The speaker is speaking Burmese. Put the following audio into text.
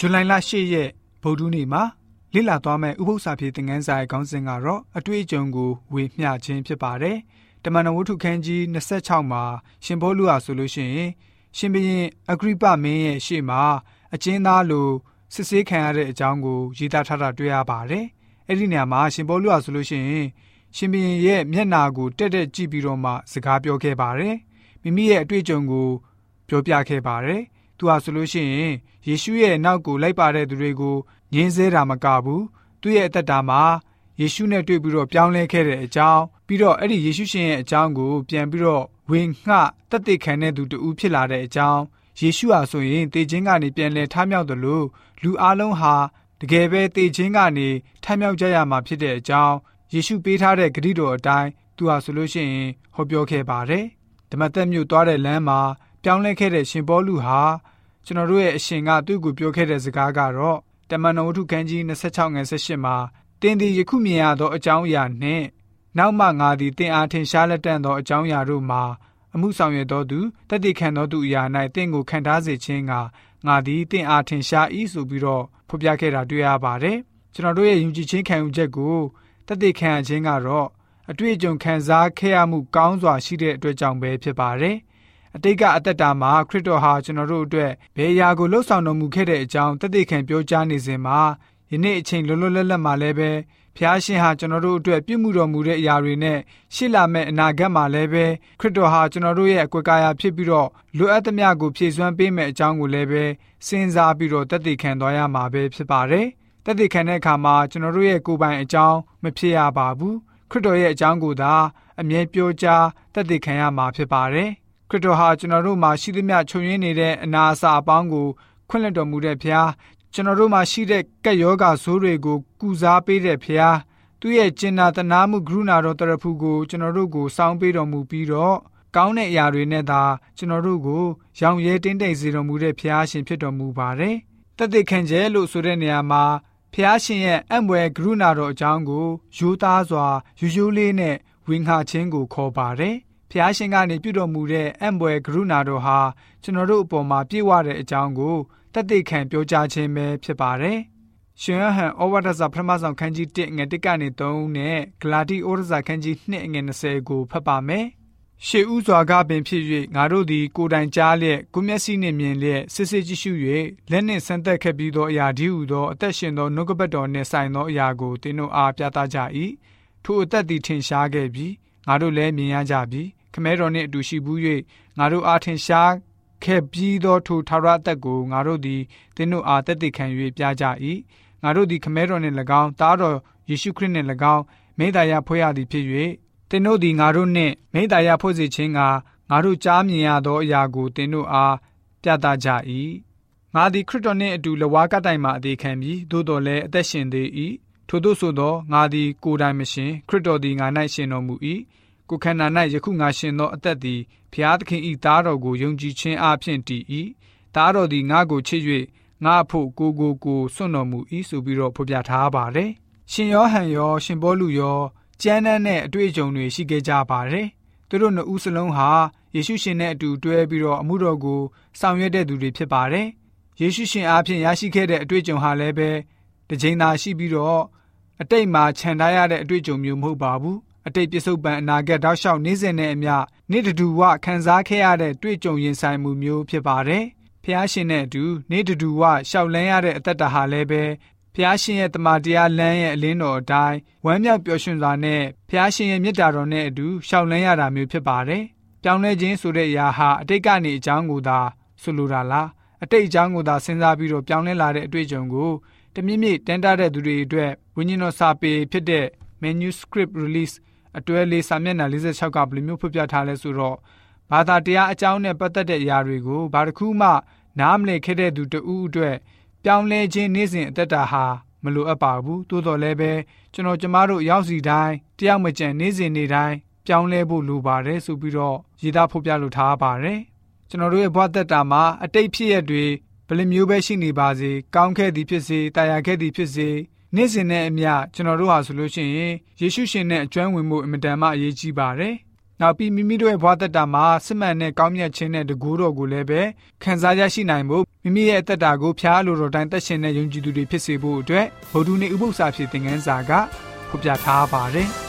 ဇူလိုင်လ10ရက်ဗုဒ္ဓနေ့မှာလေ့လာသွားမယ့်ဥပုသ္စာပြေသင်ခန်းစာရဲ့ခေါင်းစဉ်ကတော့အတွေ့အကြုံကိုဝေမျှခြင်းဖြစ်ပါတယ်။တမန်တော်ဝတ္ထုခန်းကြီး26မှာရှင်ဘောလူဟာဆိုလို့ရှိရင်ရှင်ဘုရင်အဂရိပမင်းရဲ့ရှေ့မှာအကျဉ်းသားလိုစစ်ဆေးခံရတဲ့အကြောင်းကိုရေးသားထားတာတွေ့ရပါတယ်။အဲ့ဒီနေရာမှာရှင်ဘောလူဟာဆိုလို့ရှိရင်ရှင်ဘုရင်ရဲ့မျက်နာကိုတက်တက်ကြည့်ပြီးတော့မှစကားပြောခဲ့ပါတယ်။မိမိရဲ့အတွေ့အကြုံကိုပြောပြခဲ့ပါတယ်။ သူဟာဆိုလို့ရှိရင်ယေရှုရဲ့နောက်ကိုလိုက်ပါတဲ့သူတွေကိုညင်းဆဲတာမကဘူးသူ့ရဲ့အသက်တာမှာယေရှုနဲ့တွေ့ပြီးတော့ပြောင်းလဲခဲ့တဲ့အကြောင်းပြီးတော့အဲ့ဒီယေရှုရှင်ရဲ့အကြောင်းကိုပြန်ပြီးတော့ဝင်ငှတက်တဲ့ခံတဲ့သူတူဖြစ်လာတဲ့အကြောင်းယေရှုဟာဆိုရင်တေခြင်းကနေပြန်လဲထမြောက်တယ်လို့လူအလုံးဟာတကယ်ပဲတေခြင်းကနေထမြောက်ကြရမှာဖြစ်တဲ့အကြောင်းယေရှုပေးထားတဲ့ဂရုတော်အတိုင်းသူဟာဆိုလို့ရှိရင်ဟောပြောခဲ့ပါတယ်ဓမ္မသက်မြို့သွားတဲ့လမ်းမှာ ပြောင်းလဲခဲ့တဲ့ရှင်ပေါလုဟာကျွန်တော်တို့ရဲ့အရှင်ကသူ့ကိုပြောခဲ့တဲ့စကားကတော့တမန်တော်ဝတ္ထုခန်းကြီး26ငယ်18မှာတင်းသည်ယခုမြင်ရသောအကြောင်းအရာနှင့်နောက်မှငါသည်တင်အားထင်ရှားလက်တန့်သောအကြောင်းအရာတို့မှာအမှုဆောင်ရွက်သောသူတသက်ခံသောသူအရာ၌တင့်ကိုခံထားစေခြင်းကငါသည်တင့်အားထင်ရှား၏ဆိုပြီးတော့ဖော်ပြခဲ့တာတွေ့ရပါတယ်ကျွန်တော်တို့ရဲ့ယုံကြည်ခြင်းခံယူချက်ကိုတသက်ခံခြင်းကတော့အတွေ့အကြုံခံစားခဲ့ရမှုကောင်းစွာရှိတဲ့အတွက်ကြောင့်ပဲဖြစ်ပါတယ် အတိတ်ကအသက်တာမှာခရစ်တော်ဟာကျွန်တော်တို့အတွက်ဘယ်အရာကိုလှုပ်ဆောင်တော်မူခဲ့တဲ့အကြောင်းတသက်ခံပြောကြားနေစဉ်မှာယနေ့အချိန်လွတ်လွတ်လပ်လပ်မှာလည်းပဲဖျားရှင်ဟာကျွန်တော်တို့အတွက်ပြုမှုတော်မူတဲ့အရာတွေနဲ့ရှေ့လာမယ့်အနာဂတ်မှာလည်းပဲခရစ်တော်ဟာကျွန်တော်တို့ရဲ့အကွက်ကာယဖြစ်ပြီးတော့လိုအပ်သမျှကိုဖြည့်စွမ်းပေးမယ့်အကြောင်းကိုလည်းပဲစဉ်းစားပြီးတော့တသက်ခံသွားရမှာပဲဖြစ်ပါတယ်။တသက်ခံတဲ့အခါမှာကျွန်တော်တို့ရဲ့ကိုယ်ပိုင်အကြောင်းမဖြစ်ရပါဘူး။ခရစ်တော်ရဲ့အကြောင်းကိုသာအမြဲပြောကြားတသက်ခံရမှာဖြစ်ပါတယ်။ ခရစ်တော်ဟာကျွန်တော်တို့မှာရှိသမျှချုပ်ရင်းနေတဲ့အနာအဆာအပေါင်းကိုခွင့်လွှတ်တော်မူတဲ့ဖခင်ကျွန်တော်တို့မှာရှိတဲ့ကက်ယောဂါဆိုးတွေကို ကုစားပေးတဲ့ဖခင်သူ့ရဲ့ကျင်နာတနာမှုကရုဏာတော်တရဖူကိုကျွန်တော်တို့ကိုစောင်းပေးတော်မူပြီးတော့ကောင်းတဲ့အရာတွေနဲ့သာကျွန်တော်တို့ကိုရောင်ရဲတင်းတိမ်စေတော်မူတဲ့ဖခင်ရှင်ဖြစ်တော်မူပါတယ်။တသက်ခံကျဲလို့ဆိုတဲ့နေရာမှာဖျားရှင်ရဲ့အံ့ဘွယ်ကရုဏာတော်အကြောင်းကိုယူသားစွာယူယူလေးနဲ့ဝင်ခါခြင်းကိုခေါ်ပါတယ် ဖျားရှင်ကနေပြုတော်မူတဲ့အံ့ဘွယ်ကရုဏာတော်ဟာကျွန်တော်တို့အပေါ်မှာပြည့်ဝတဲ့အကြောင်းကိုတသက်ခံပြောကြားခြင်းပဲဖြစ်ပါတယ်။ရှင်ဟန်ဩဝါဒစာပထမဆုံးခန်းကြီး1ငွေ1ကနေ3နဲ့ဂလာတိဩဝါဒစာခန်းကြီး2ငွေ20ကိုဖတ်ပါမယ်။ရှေးဥစွာကပင်ဖြစ်၍ငါတို့သည်ကိုယ်တိုင်ကြားလျက်ကိုမျက်စိနှင့်မြင်လျက်စစ်စစ်ကြည့်ရှု၍လက်နှင့်ဆန်းသက်ခဲ့ပြီးသောအရာဒီဟုသောအသက်ရှင်သောနှုတ်ကပတ်တော်နှင့်ဆိုင်သောအရာကိုသင်တို့အားပြသကြ၏ထိုအသက်သည်ထင်ရှားခဲ့ပြီးငါတို့လည်းမြင်ရကြပြီ ခမဲတော်နှင့်အတူရှိဘူး၍ငါတို့အားထင်ရှားခဲ့ပြီးသောထိုထာဝရအသက်ကိုငါတို့သည်သင်တို့အားတသက်ခံ၍ပြကြ၏ငါတို့သည်ခမဲတော်နှင့်၎င်းတားတော်ယေရှုခရစ်နှင့်၎င်းမိတ္တရာဖွဲ့ရသည်ဖြစ်၍သင်တို့သည်ငါတို့နှင့်မိတ္တရာဖွဲ့စေခြင်းကငါတို့ကြားမြင်ရသောအရာကိုသင်တို့အားပြသကြ၏ငါသည်ခရစ်တော်နှင့်အတူလဝါကတိုင်မှအသေးခံပြီးသို့တော်လည်းအသက်ရှင်သေး၏ထို့သောဆိုသောငါသည်ကိုယ်တိုင်မရှင်ခရစ်တော်သည်ငါ၌ရှင်တော်မူ၏ ကိုခန္ဓာ၌ယခုငါရှင်သောအသက်သည်ဖျားသခင်ဤသားတော်ကိုယုံကြည်ခြင်းအပြင်တည်၏သားတော်သည်ငါကိုချစ်၍ငါအဖို့ကိုကိုကိုစွန့်တော်မူ၏ဆိုပြီးတော့ဖော်ပြထားပါတယ်ရှင်ယောဟန်ရော ရှင်ပေါလုရောကျမ်းမ်းတဲ့အတွေ့အကြုံတွေရှိခဲ့ကြပါတယ်သူတို့နှစ်ဦးစလုံးဟာယေရှုရှင်နဲ့အတူတွဲပြီးတော့အမှုတော်ကိုဆောင်ရွက်တဲ့သူတွေဖြစ်ပါတယ်ယေရှုရှင်အားဖြင့်ရရှိခဲ့တဲ့အတွေ့အကြုံဟာလည်းပဲတစ်ချိန်သာရှိပြီးတော့အတိတ်မှာခြံထားရတဲ့အတွေ့အကြုံမျိုးမဟုတ်ပါဘူး အတိတ်ပြစ္ဆုတ်ပံအနာဂတ်တောက်လျှောက်နေ့စဉ်နဲ့အမျှနေ့တဒူဝခံစားခဲ့ရတဲ့တွေ့ကြုံရင်ဆိုင်မှုမျိုးဖြစ်ပါတယ်။ဖျားရှင်နဲ့အတူနေ့တဒူဝရှောက်လန်းရတဲ့အသက်တာဟာလည်းပဲဖျားရှင်ရဲ့တမန်တရားလမ်းရဲ့အလင်းတော်အတိုင်းဝမ်းမြောက်ပျော်ရွှင်စွာနဲ့ဖျားရှင်ရဲ့မြတ်တာတော်နဲ့အတူရှောက်လန်းရတာမျိုးဖြစ်ပါတယ်။ပြောင်းလဲခြင်းဆိုတဲ့အရာဟာအတိတ်ကနေအကြောင်းကိုသာဆိုလိုတာလားအတိတ်အကြောင်းကိုသာစဉ်းစားပြီးတော့ပြောင်းလဲလာတဲ့အတွေ့အကြုံကိုတမြင့်မြင့်တန်းတားတဲ့သူတွေအတွက်ဝိညာဉ်တော်စာပေဖြစ်တဲ့ manuscript release အတွဲလေးစာမျက်နှာ46ကဘယ်လိုမျိုးဖွပြထားလဲဆိုတော့ဘာသာတရားအကြောင်းနဲ့ပတ်သက်တဲ့အရာတွေကိုဘာတစ်ခုမှနားမလည်ခဲ့တဲ့သူတဦးအတွက်ပြောင်းလဲခြင်းနေ့စဉ်အသက်တာဟာမလိုအပ်ပါဘူးသို့တော်လည်းပဲကျွန်တော်ကျမတို့ရောက်စီတိုင်းတယောက်မကျန်နေ့စဉ်နေ့တိုင်းပြောင်းလဲဖို့လိုပါတယ်ဆိုပြီးတော့ရည်သားဖော်ပြလိုထားပါတယ်ကျွန်တော်တို့ရဲ့ဘဝသက်တာမှာအတိတ်ဖြစ်ရတွေဘယ်လိုမျိုးပဲရှိနေပါစေကောင်းခဲ့သည်ဖြစ်စေတာယာခဲ့သည်ဖြစ်စေ နေ့စဉ်နဲ့အမျှကျွန်တော်တို့ဟာဆိုလို့ရှိရင်ယေရှုရှင်နဲ့အကျွမ်းဝင်မှုအင်မတန်မှအရေးကြီးပါတယ်။နောက်ပြီးမိမိတို့ရဲ့ဘဝတတမှာစစ်မှန်တဲ့ကောင်းမြတ်ခြင်းနဲ့တကူတော်ကိုလည်းပဲခံစားရရှိနိုင်ဖို့မိမိရဲ့အသက်တာကိုဖျားလိုတော်တိုင်းသက်ရှင်တဲ့ယုံကြည်သူတွေဖြစ်စေဖို့အတွက်ဗုဒ္ဓနည်းဥပု္ပ္ပစာဖြစ်တဲ့ငန်းစာကဖော်ပြထားပါတယ်။